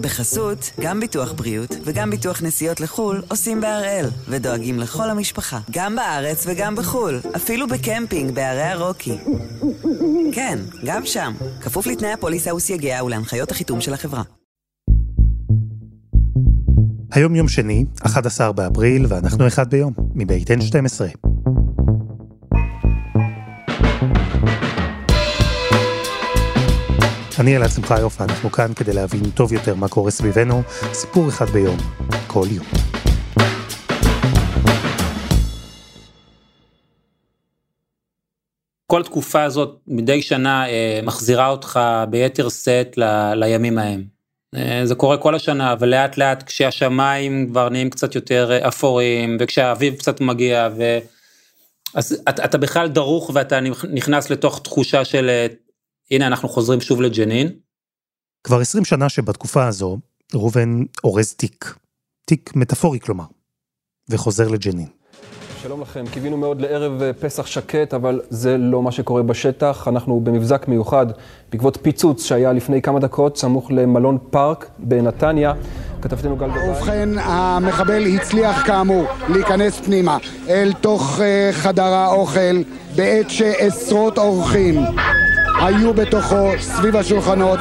בחסות, גם ביטוח בריאות וגם ביטוח נסיעות לחו"ל עושים בהראל, ודואגים לכל המשפחה, גם בארץ וגם בחו"ל, אפילו בקמפינג בערי הרוקי. כן, גם שם, כפוף לתנאי הפוליסה וסייגיה ולהנחיות החיתום של החברה. היום יום שני, 11 באפריל, ואנחנו אחד ביום, מבית N12. אני אלעד שמחיוף, אנחנו כאן כדי להבין טוב יותר מה קורה סביבנו, סיפור אחד ביום, כל יום. כל התקופה הזאת מדי שנה אה, מחזירה אותך ביתר שאת ל, לימים ההם. אה, זה קורה כל השנה, אבל לאט לאט כשהשמיים כבר נהיים קצת יותר אה, אפורים, וכשהאביב קצת מגיע, ו... אז אתה, אתה בכלל דרוך ואתה נכנס לתוך תחושה של הנה אנחנו חוזרים שוב לג'נין. כבר 20 שנה שבתקופה הזו, ראובן אורז תיק. תיק מטאפורי כלומר, וחוזר לג'נין. שלום לכם, קיווינו מאוד לערב אה, פסח שקט, אבל זה לא מה שקורה בשטח. אנחנו במבזק מיוחד בעקבות פיצוץ שהיה לפני כמה דקות, סמוך למלון פארק בנתניה. כתבתנו גל גבאי. ובכן, המחבל הצליח כאמור להיכנס פנימה אל תוך uh, חדר האוכל בעת שעשרות אורחים היו בתוכו סביב השולחנות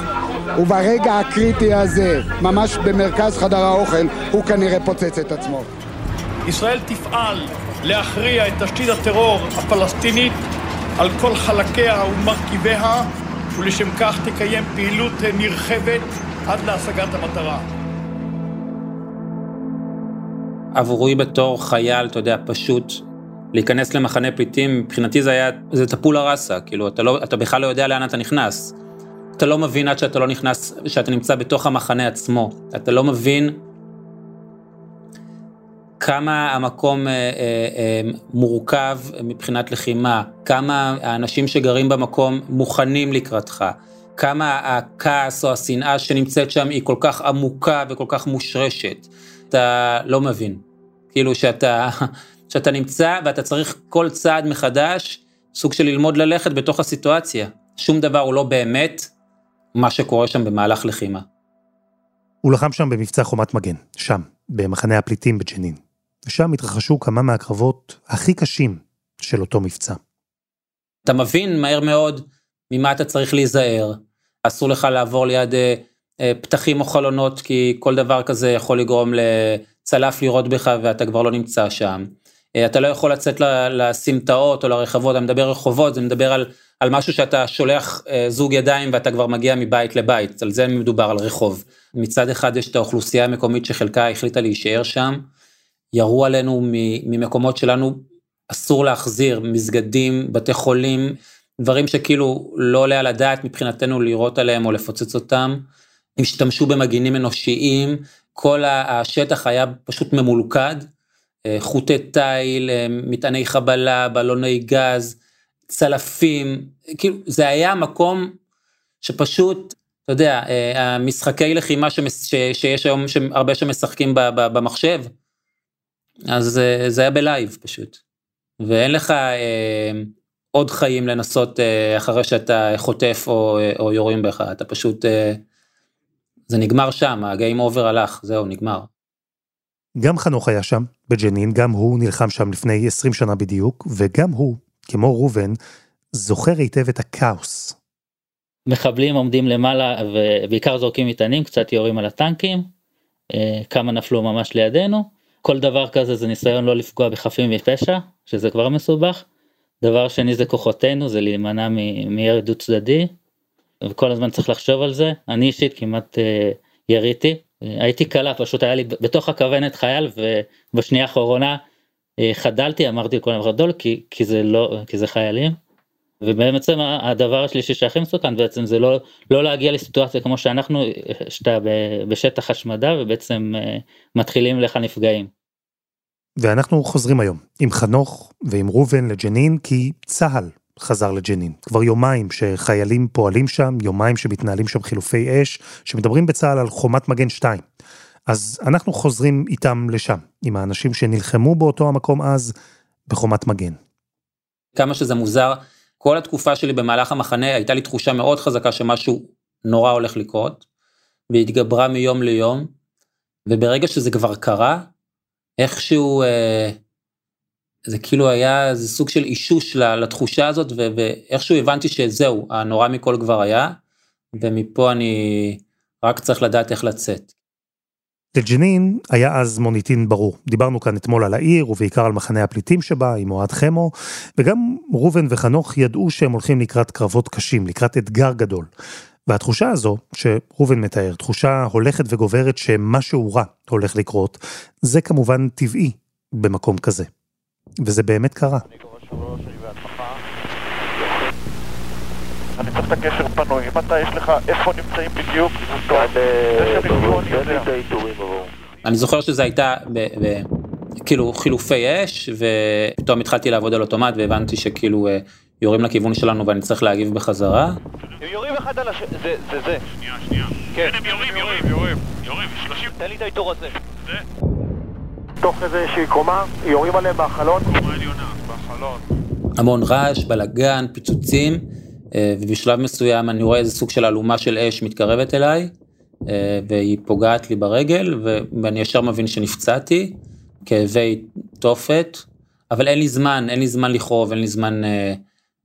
וברגע הקריטי הזה, ממש במרכז חדר האוכל, הוא כנראה פוצץ את עצמו. ישראל תפעל להכריע את תשתית הטרור הפלסטינית על כל חלקיה ומרכיביה, ולשם כך תקיים פעילות נרחבת עד להשגת המטרה. עבורי בתור חייל, אתה יודע, פשוט להיכנס למחנה פליטים, מבחינתי זה היה, זה טפולה ראסה, כאילו, אתה, לא, אתה בכלל לא יודע לאן אתה נכנס. אתה לא מבין עד שאתה לא נכנס, שאתה נמצא בתוך המחנה עצמו. אתה לא מבין כמה המקום אה, אה, אה, מורכב מבחינת לחימה, כמה האנשים שגרים במקום מוכנים לקראתך, כמה הכעס או השנאה שנמצאת שם היא כל כך עמוקה וכל כך מושרשת. אתה לא מבין. כאילו שאתה, שאתה נמצא ואתה צריך כל צעד מחדש, סוג של ללמוד ללכת בתוך הסיטואציה. שום דבר הוא לא באמת מה שקורה שם במהלך לחימה. הוא לחם שם במבצע חומת מגן, שם, במחנה הפליטים בג'נין. ושם התרחשו כמה מהקרבות הכי קשים של אותו מבצע. אתה מבין מהר מאוד ממה אתה צריך להיזהר. אסור לך לעבור ליד אה, אה, פתחים או חלונות, כי כל דבר כזה יכול לגרום לצלף לירות בך ואתה כבר לא נמצא שם. אה, אתה לא יכול לצאת לסמטאות או לרחבות, אני מדבר רחובות, זה מדבר על, על משהו שאתה שולח אה, זוג ידיים ואתה כבר מגיע מבית לבית, על זה מדובר, על רחוב. מצד אחד יש את האוכלוסייה המקומית שחלקה החליטה להישאר שם, ירו עלינו ממקומות שלנו אסור להחזיר, מסגדים, בתי חולים, דברים שכאילו לא עולה על הדעת מבחינתנו לירות עליהם או לפוצץ אותם. השתמשו במגינים אנושיים, כל השטח היה פשוט ממולכד, חוטי תיל, אה, מטעני חבלה, בלוני גז, צלפים, כאילו זה היה מקום שפשוט, אתה יודע, אה, המשחקי לחימה שמס, ש, שיש היום, שהרבה שמשחקים במחשב, אז זה היה ב live פשוט. ואין לך אה, עוד חיים לנסות אה, אחרי שאתה חוטף או, או יורים בך, אתה פשוט, אה, זה נגמר שם, ה game over הלך, זהו, נגמר. גם חנוך היה שם, בג'נין, גם הוא נלחם שם לפני 20 שנה בדיוק, וגם הוא, כמו ראובן, זוכר היטב את הכאוס. מחבלים עומדים למעלה ובעיקר זורקים מטענים, קצת יורים על הטנקים, אה, כמה נפלו ממש לידינו. כל דבר כזה זה ניסיון לא לפגוע בחפים מפשע, שזה כבר מסובך. דבר שני זה כוחותינו, זה להימנע מירי דו צדדי, וכל הזמן צריך לחשוב על זה. אני אישית כמעט אה, יריתי, הייתי קלה, פשוט היה לי בתוך הכוונת חייל, ובשנייה האחרונה אה, חדלתי, אמרתי לכולם חדול, כי, כי זה לא, כי זה חיילים. ובעצם הדבר השלישי שהכי מסוכן בעצם זה לא, לא להגיע לסיטואציה כמו שאנחנו, שאתה בשטח השמדה ובעצם אה, מתחילים לך נפגעים. ואנחנו חוזרים היום עם חנוך ועם ראובן לג'נין כי צה"ל חזר לג'נין. כבר יומיים שחיילים פועלים שם, יומיים שמתנהלים שם חילופי אש, שמדברים בצה"ל על חומת מגן 2. אז אנחנו חוזרים איתם לשם, עם האנשים שנלחמו באותו המקום אז בחומת מגן. כמה שזה מוזר, כל התקופה שלי במהלך המחנה הייתה לי תחושה מאוד חזקה שמשהו נורא הולך לקרות. והתגברה מיום ליום, וברגע שזה כבר קרה, איכשהו, אה, זה כאילו היה איזה סוג של אישוש לתחושה הזאת, ואיכשהו הבנתי שזהו, הנורא מכל כבר היה, ומפה אני רק צריך לדעת איך לצאת. לג'נין היה אז מוניטין ברור. דיברנו כאן אתמול על העיר, ובעיקר על מחנה הפליטים שבה, עם אוהד חמו, וגם ראובן וחנוך ידעו שהם הולכים לקראת קרבות קשים, לקראת אתגר גדול. והתחושה הזו, שראובן מתאר, תחושה הולכת וגוברת שמשהו רע הולך לקרות, זה כמובן טבעי במקום כזה. וזה באמת קרה. אני צריך את הקשר פנוי. אם אתה, יש לך איפה נמצאים בדיוק, נפגעו, אני זוכר שזה הייתה, כאילו חילופי אש, ופתאום התחלתי לעבוד על אוטומט והבנתי שכאילו אה, יורים לכיוון שלנו ואני צריך להגיב בחזרה. הם יורים אחד על הש... זה, זה, זה. שנייה, שנייה. כן, הם יורים, יורים, יורים. יורים, שלושים. תן לי את האיתור הזה. זה. תוך איזושהי קומה, יורים עליהם בחלון. המון רעש, בלאגן, פיצוצים, אה, ובשלב מסוים אני רואה איזה סוג של אלומה של אש מתקרבת אליי, אה, והיא פוגעת לי ברגל, ואני ישר מבין שנפצעתי, כאבי תופת, אבל אין לי זמן, אין לי זמן לכאוב, אין לי זמן... אה,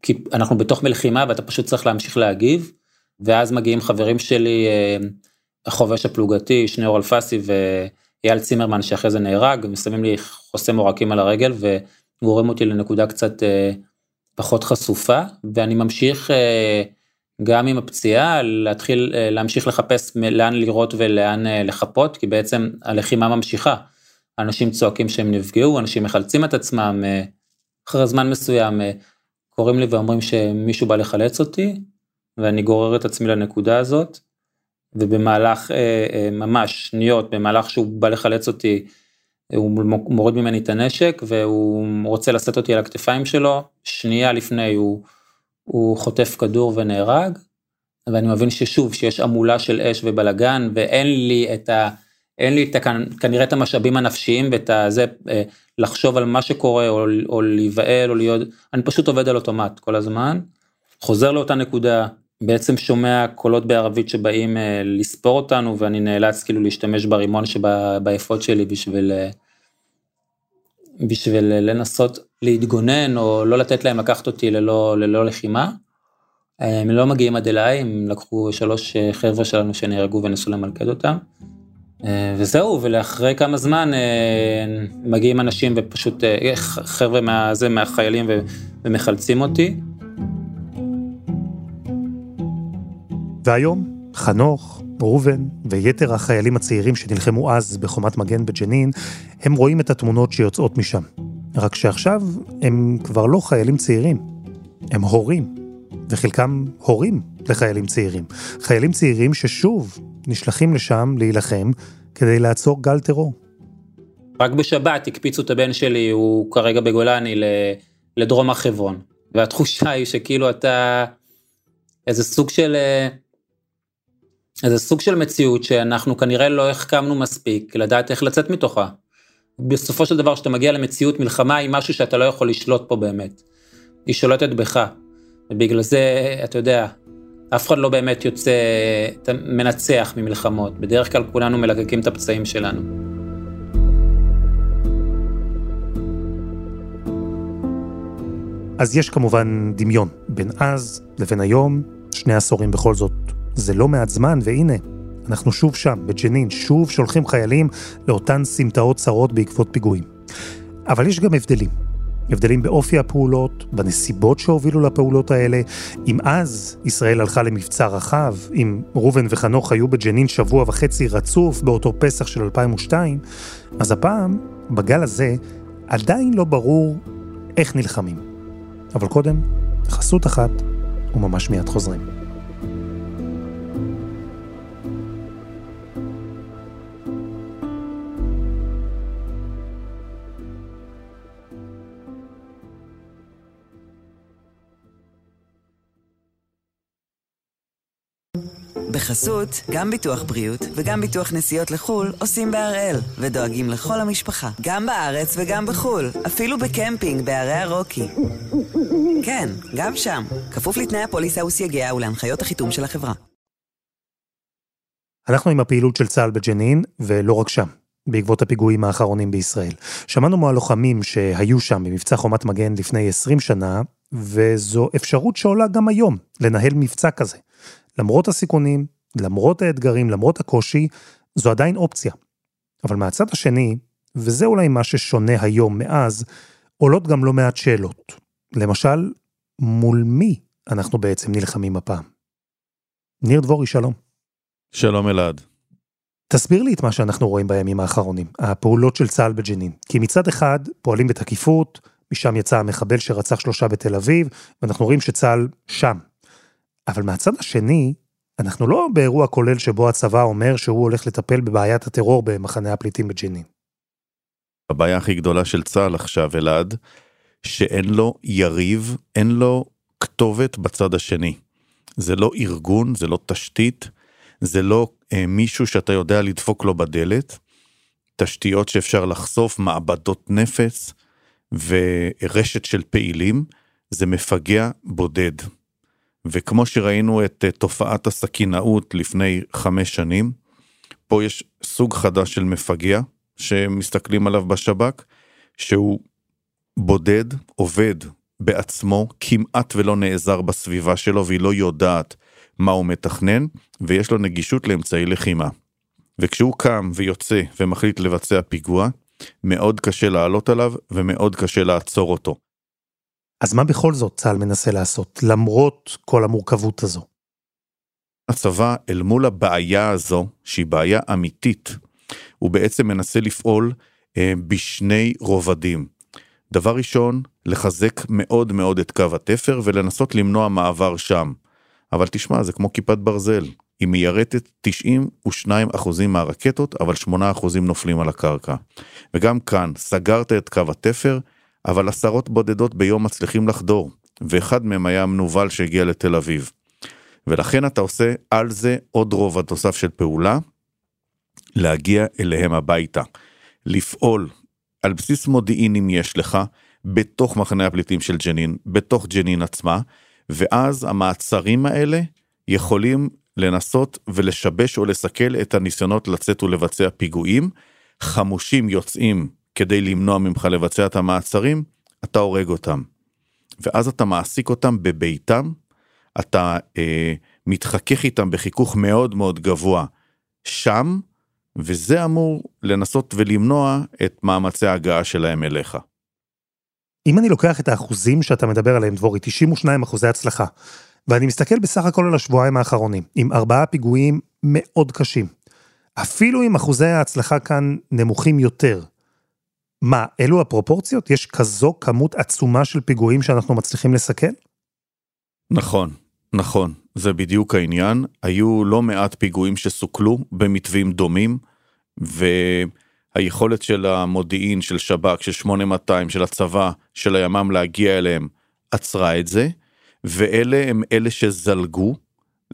כי אנחנו בתוך מלחימה ואתה פשוט צריך להמשיך להגיב, ואז מגיעים חברים שלי, החובש הפלוגתי, שניאור אלפסי ואייל צימרמן שאחרי זה נהרג, ושמים לי חוסם עורקים על הרגל וגורם אותי לנקודה קצת אה, פחות חשופה, ואני ממשיך אה, גם עם הפציעה להתחיל להמשיך לחפש לאן לראות ולאן לחפות, כי בעצם הלחימה ממשיכה. אנשים צועקים שהם נפגעו, אנשים מחלצים את עצמם, אחרי זמן מסוים קוראים לי ואומרים שמישהו בא לחלץ אותי, ואני גורר את עצמי לנקודה הזאת, ובמהלך אה, אה, ממש שניות, במהלך שהוא בא לחלץ אותי, הוא מוריד ממני את הנשק והוא רוצה לשאת אותי על הכתפיים שלו, שנייה לפני הוא, הוא חוטף כדור ונהרג, ואני מבין ששוב, שיש המולה של אש ובלאגן ואין לי את ה... אין לי את, כנראה את המשאבים הנפשיים ואת הזה, אה, לחשוב על מה שקורה או, או להיבהל או להיות, אני פשוט עובד על אוטומט כל הזמן, חוזר לאותה נקודה, בעצם שומע קולות בערבית שבאים אה, לספור אותנו ואני נאלץ כאילו להשתמש ברימון שבאפוד שלי בשביל, אה, בשביל לנסות להתגונן או לא לתת להם לקחת אותי ללא, ללא לחימה. הם לא מגיעים עד אליי, הם לקחו שלוש חבר'ה שלנו שנהרגו וניסו למלכד אותם. אה, וזהו, ולאחרי כמה זמן אה, מגיעים אנשים ופשוט אה, חבר'ה מהזה, מהחיילים ומחלצים אותי. והיום חנוך, ראובן ויתר החיילים הצעירים שנלחמו אז בחומת מגן בג'נין, הם רואים את התמונות שיוצאות משם. רק שעכשיו הם כבר לא חיילים צעירים, הם הורים, וחלקם הורים לחיילים צעירים. חיילים צעירים ששוב נשלחים לשם להילחם כדי לעצור גל טרור. רק בשבת הקפיצו את הבן שלי, הוא כרגע בגולני, לדרום הר חברון. והתחושה היא שכאילו אתה איזה סוג של איזה סוג של מציאות שאנחנו כנראה לא החכמנו מספיק לדעת איך לצאת מתוכה. בסופו של דבר כשאתה מגיע למציאות מלחמה היא משהו שאתה לא יכול לשלוט פה באמת. היא שולטת בך. ובגלל זה אתה יודע אף אחד לא באמת יוצא מנצח ממלחמות, בדרך כלל כולנו מלקקים את הפצעים שלנו. אז יש כמובן דמיון בין אז לבין היום, שני עשורים בכל זאת. זה לא מעט זמן, והנה, אנחנו שוב שם, בג'נין, שוב שולחים חיילים לאותן סמטאות צרות בעקבות פיגועים. אבל יש גם הבדלים. הבדלים באופי הפעולות, בנסיבות שהובילו לפעולות האלה. אם אז ישראל הלכה למבצע רחב, אם ראובן וחנוך היו בג'נין שבוע וחצי רצוף באותו פסח של 2002, אז הפעם, בגל הזה, עדיין לא ברור איך נלחמים. אבל קודם, חסות אחת, וממש מיד חוזרים. בחסות, גם ביטוח בריאות וגם ביטוח נסיעות לחו"ל עושים בהראל, ודואגים לכל המשפחה, גם בארץ וגם בחו"ל, אפילו בקמפינג בערי הרוקי. כן, גם שם, כפוף לתנאי הפוליסה וסייגיה ולהנחיות החיתום של החברה. אנחנו עם הפעילות של צה"ל בג'נין, ולא רק שם, בעקבות הפיגועים האחרונים בישראל. שמענו מהלוחמים שהיו שם במבצע חומת מגן לפני 20 שנה, וזו אפשרות שעולה גם היום, לנהל מבצע כזה. למרות הסיכונים, למרות האתגרים, למרות הקושי, זו עדיין אופציה. אבל מהצד השני, וזה אולי מה ששונה היום מאז, עולות גם לא מעט שאלות. למשל, מול מי אנחנו בעצם נלחמים הפעם? ניר דבורי, שלום. שלום אלעד. תסביר לי את מה שאנחנו רואים בימים האחרונים, הפעולות של צה"ל בג'נין. כי מצד אחד פועלים בתקיפות, משם יצא המחבל שרצח שלושה בתל אביב, ואנחנו רואים שצה"ל שם. אבל מהצד השני, אנחנו לא באירוע כולל שבו הצבא אומר שהוא הולך לטפל בבעיית הטרור במחנה הפליטים בג'נין. הבעיה הכי גדולה של צה"ל עכשיו, אלעד, שאין לו יריב, אין לו כתובת בצד השני. זה לא ארגון, זה לא תשתית, זה לא אה, מישהו שאתה יודע לדפוק לו בדלת. תשתיות שאפשר לחשוף, מעבדות נפץ ורשת של פעילים, זה מפגע בודד. וכמו שראינו את אה, תופעת הסכינאות לפני חמש שנים, פה יש סוג חדש של מפגע שמסתכלים עליו בשב"כ, שהוא בודד, עובד בעצמו, כמעט ולא נעזר בסביבה שלו והיא לא יודעת מה הוא מתכנן, ויש לו נגישות לאמצעי לחימה. וכשהוא קם ויוצא ומחליט לבצע פיגוע, מאוד קשה לעלות עליו ומאוד קשה לעצור אותו. אז מה בכל זאת צה"ל מנסה לעשות, למרות כל המורכבות הזו? הצבא, אל מול הבעיה הזו, שהיא בעיה אמיתית, הוא בעצם מנסה לפעול אה, בשני רובדים. דבר ראשון, לחזק מאוד מאוד את קו התפר ולנסות למנוע מעבר שם. אבל תשמע, זה כמו כיפת ברזל. היא מיירטת 92% מהרקטות, אבל 8% נופלים על הקרקע. וגם כאן, סגרת את קו התפר, אבל עשרות בודדות ביום מצליחים לחדור, ואחד מהם היה המנוול שהגיע לתל אביב. ולכן אתה עושה על זה עוד רובד נוסף של פעולה, להגיע אליהם הביתה. לפעול על בסיס מודיעין אם יש לך, בתוך מחנה הפליטים של ג'נין, בתוך ג'נין עצמה, ואז המעצרים האלה יכולים לנסות ולשבש או לסכל את הניסיונות לצאת ולבצע פיגועים. חמושים יוצאים כדי למנוע ממך לבצע את המעצרים, אתה הורג אותם. ואז אתה מעסיק אותם בביתם, אתה אה, מתחכך איתם בחיכוך מאוד מאוד גבוה שם, וזה אמור לנסות ולמנוע את מאמצי ההגעה שלהם אליך. אם אני לוקח את האחוזים שאתה מדבר עליהם, דבורי, 92 אחוזי הצלחה, ואני מסתכל בסך הכל על השבועיים האחרונים, עם ארבעה פיגועים מאוד קשים. אפילו אם אחוזי ההצלחה כאן נמוכים יותר. מה, אלו הפרופורציות? יש כזו כמות עצומה של פיגועים שאנחנו מצליחים לסכל? נכון, נכון, זה בדיוק העניין. היו לא מעט פיגועים שסוכלו במתווים דומים, והיכולת של המודיעין, של שב"כ, של 8200, של הצבא, של הימ"מ להגיע אליהם, עצרה את זה, ואלה הם אלה שזלגו,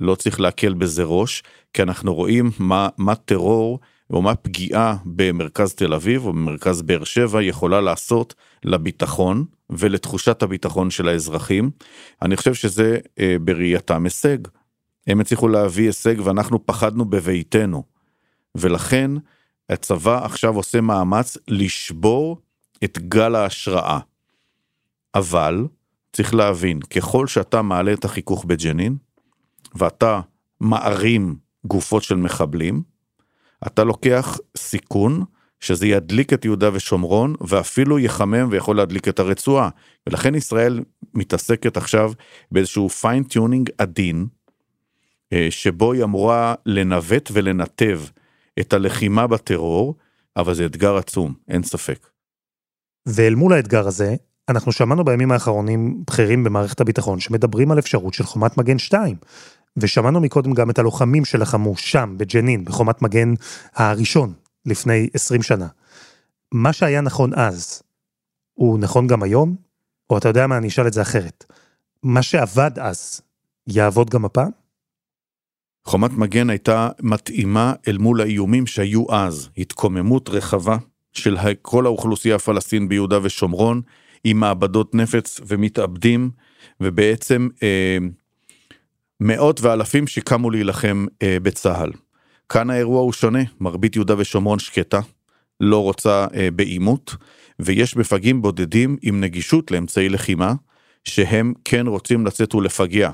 לא צריך להקל בזה ראש, כי אנחנו רואים מה, מה טרור או מה פגיעה במרכז תל אביב או במרכז באר שבע יכולה לעשות לביטחון ולתחושת הביטחון של האזרחים. אני חושב שזה אה, בראייתם הישג. הם הצליחו להביא הישג ואנחנו פחדנו בביתנו. ולכן הצבא עכשיו עושה מאמץ לשבור את גל ההשראה. אבל צריך להבין, ככל שאתה מעלה את החיכוך בג'נין, ואתה מערים גופות של מחבלים, אתה לוקח סיכון שזה ידליק את יהודה ושומרון ואפילו יחמם ויכול להדליק את הרצועה. ולכן ישראל מתעסקת עכשיו באיזשהו fine tuning עדין, אה, שבו היא אמורה לנווט ולנתב את הלחימה בטרור, אבל זה אתגר עצום, אין ספק. ואל מול האתגר הזה, אנחנו שמענו בימים האחרונים בכירים במערכת הביטחון שמדברים על אפשרות של חומת מגן 2. ושמענו מקודם גם את הלוחמים שלחמו שם, בג'נין, בחומת מגן הראשון, לפני 20 שנה. מה שהיה נכון אז, הוא נכון גם היום? או אתה יודע מה, אני אשאל את זה אחרת. מה שעבד אז, יעבוד גם הפעם? חומת מגן הייתה מתאימה אל מול האיומים שהיו אז, התקוממות רחבה של כל האוכלוסייה הפלסטין ביהודה ושומרון, עם מעבדות נפץ ומתאבדים, ובעצם אה, מאות ואלפים שקמו להילחם אה, בצה"ל. כאן האירוע הוא שונה, מרבית יהודה ושומרון שקטה, לא רוצה אה, בעימות, ויש מפגעים בודדים עם נגישות לאמצעי לחימה, שהם כן רוצים לצאת ולפגע,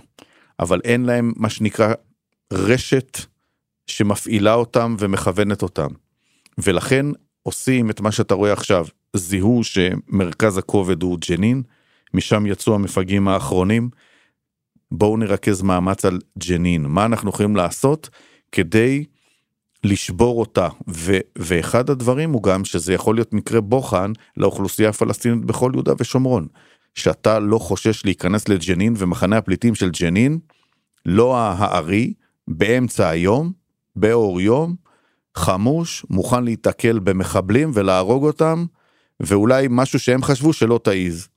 אבל אין להם מה שנקרא רשת שמפעילה אותם ומכוונת אותם. ולכן עושים את מה שאתה רואה עכשיו, זיהו שמרכז הכובד הוא ג'נין, משם יצאו המפגעים האחרונים. בואו נרכז מאמץ על ג'נין, מה אנחנו יכולים לעשות כדי לשבור אותה, ו- ואחד הדברים הוא גם שזה יכול להיות מקרה בוחן לאוכלוסייה הפלסטינית בכל יהודה ושומרון. שאתה לא חושש להיכנס לג'נין ומחנה הפליטים של ג'נין, לא הארי, באמצע היום, באור יום, חמוש, מוכן להיתקל במחבלים ולהרוג אותם, ואולי משהו שהם חשבו שלא תעיז.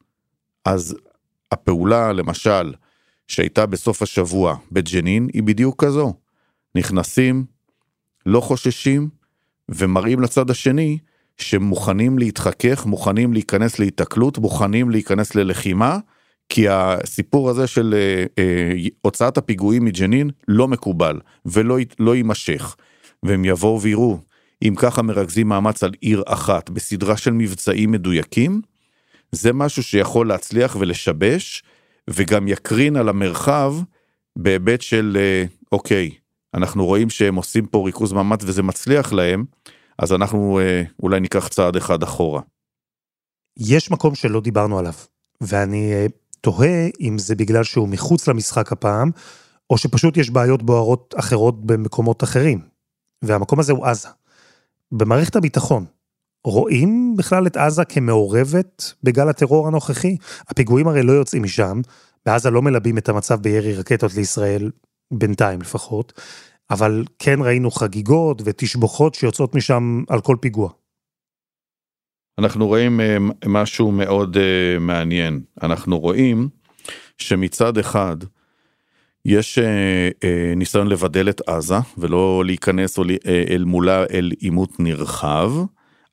אז הפעולה, למשל, שהייתה בסוף השבוע בג'נין, היא בדיוק כזו. נכנסים, לא חוששים, ומראים לצד השני שמוכנים להתחכך, מוכנים להיכנס להיתקלות, מוכנים להיכנס ללחימה, כי הסיפור הזה של אה, אה, הוצאת הפיגועים מג'נין לא מקובל ולא לא יימשך. והם יבואו ויראו, אם ככה מרכזים מאמץ על עיר אחת בסדרה של מבצעים מדויקים, זה משהו שיכול להצליח ולשבש, וגם יקרין על המרחב בהיבט של אה, אוקיי, אנחנו רואים שהם עושים פה ריכוז מאמץ וזה מצליח להם, אז אנחנו אה, אולי ניקח צעד אחד אחורה. יש מקום שלא דיברנו עליו, ואני אה, תוהה אם זה בגלל שהוא מחוץ למשחק הפעם, או שפשוט יש בעיות בוערות אחרות במקומות אחרים. והמקום הזה הוא עזה. במערכת הביטחון, רואים בכלל את עזה כמעורבת בגל הטרור הנוכחי? הפיגועים הרי לא יוצאים משם, בעזה לא מלבים את המצב בירי רקטות לישראל, בינתיים לפחות, אבל כן ראינו חגיגות ותשבוכות שיוצאות משם על כל פיגוע. אנחנו רואים אה, משהו מאוד uh, מעניין. אנחנו רואים שמצד אחד יש uh, uh, ניסיון לבדל את עזה ולא להיכנס או, uh, אל מולה אל עימות נרחב,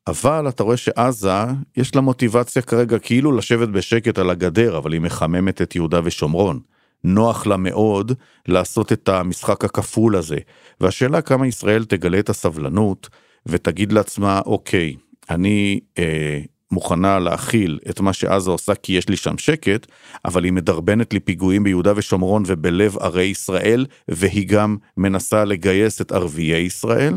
אבל אתה רואה שעזה יש לה מוטיבציה כרגע כאילו לשבת בשקט על הגדר, אבל היא מחממת את יהודה ושומרון. נוח לה מאוד לעשות את המשחק הכפול הזה. והשאלה כמה ישראל תגלה את הסבלנות ותגיד לעצמה, אוקיי, אני אה, מוכנה להכיל את מה שעזה עושה כי יש לי שם שקט, אבל היא מדרבנת לי פיגועים ביהודה ושומרון ובלב ערי ישראל, והיא גם מנסה לגייס את ערביי ישראל.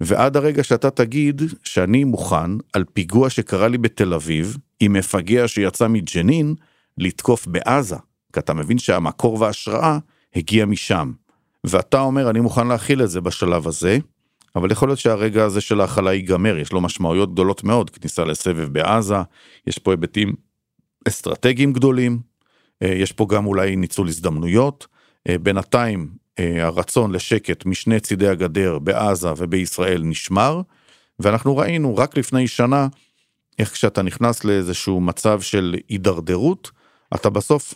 ועד הרגע שאתה תגיד שאני מוכן על פיגוע שקרה לי בתל אביב, עם מפגע שיצא מג'נין, לתקוף בעזה. כי אתה מבין שהמקור וההשראה הגיע משם. ואתה אומר, אני מוכן להכיל את זה בשלב הזה, אבל יכול להיות שהרגע הזה של ההכלה ייגמר, יש לו משמעויות גדולות מאוד, כניסה לסבב בעזה, יש פה היבטים אסטרטגיים גדולים, אה, יש פה גם אולי ניצול הזדמנויות. אה, בינתיים הרצון לשקט משני צידי הגדר בעזה ובישראל נשמר, ואנחנו ראינו רק לפני שנה איך כשאתה נכנס לאיזשהו מצב של הידרדרות, אתה בסוף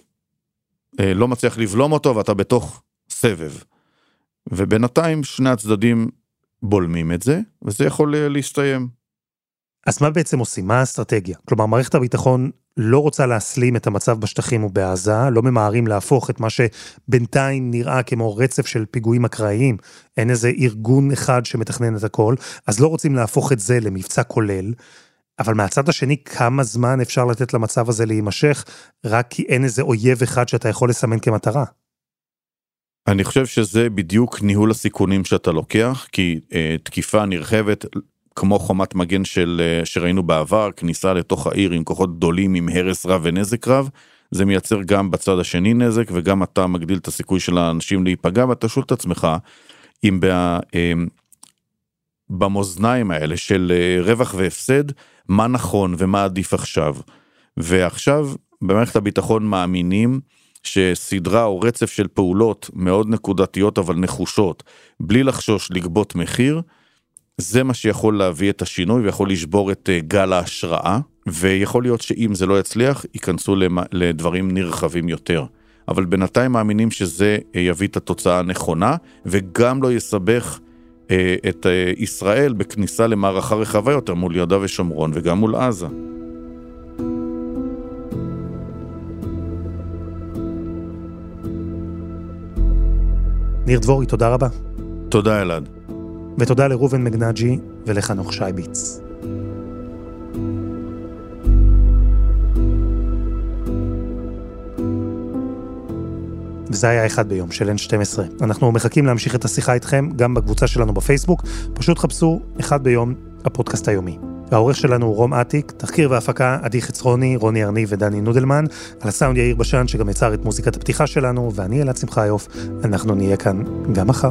אה, לא מצליח לבלום אותו ואתה בתוך סבב. ובינתיים שני הצדדים בולמים את זה, וזה יכול אה, להסתיים. אז מה בעצם עושים? מה האסטרטגיה? כלומר, מערכת הביטחון לא רוצה להסלים את המצב בשטחים ובעזה, לא ממהרים להפוך את מה שבינתיים נראה כמו רצף של פיגועים אקראיים, אין איזה ארגון אחד שמתכנן את הכל, אז לא רוצים להפוך את זה למבצע כולל. אבל מהצד השני, כמה זמן אפשר לתת למצב הזה להימשך, רק כי אין איזה אויב אחד שאתה יכול לסמן כמטרה? אני חושב שזה בדיוק ניהול הסיכונים שאתה לוקח, כי אה, תקיפה נרחבת, כמו חומת מגן של, אה, שראינו בעבר, כניסה לתוך העיר עם כוחות גדולים, עם הרס רב ונזק רב, זה מייצר גם בצד השני נזק, וגם אתה מגדיל את הסיכוי של האנשים להיפגע, ואתה שואל את עצמך, אם בה, אה, במאזניים האלה של אה, רווח והפסד, מה נכון ומה עדיף עכשיו. ועכשיו במערכת הביטחון מאמינים שסדרה או רצף של פעולות מאוד נקודתיות אבל נחושות, בלי לחשוש לגבות מחיר, זה מה שיכול להביא את השינוי ויכול לשבור את אה, גל ההשראה, ויכול להיות שאם זה לא יצליח, ייכנסו לדברים נרחבים יותר. אבל בינתיים מאמינים שזה אה, יביא את התוצאה הנכונה, וגם לא יסבך אה, את אה, ישראל בכניסה למערכה רחבה יותר מול יהודה ושומרון וגם מול עזה. ניר דבורי, תודה רבה. תודה אלעד. ותודה לראובן מגנג'י ולחנוך שייביץ. וזה היה אחד ביום של N12. אנחנו מחכים להמשיך את השיחה איתכם גם בקבוצה שלנו בפייסבוק, פשוט חפשו אחד ביום, הפודקאסט היומי. העורך שלנו הוא רום אטיק, תחקיר והפקה עדי חצרוני, רוני ארני ודני נודלמן, על הסאונד יאיר בשן שגם יצר את מוזיקת הפתיחה שלנו, ואני אלעד שמחיוף, אנחנו נהיה כאן גם מחר.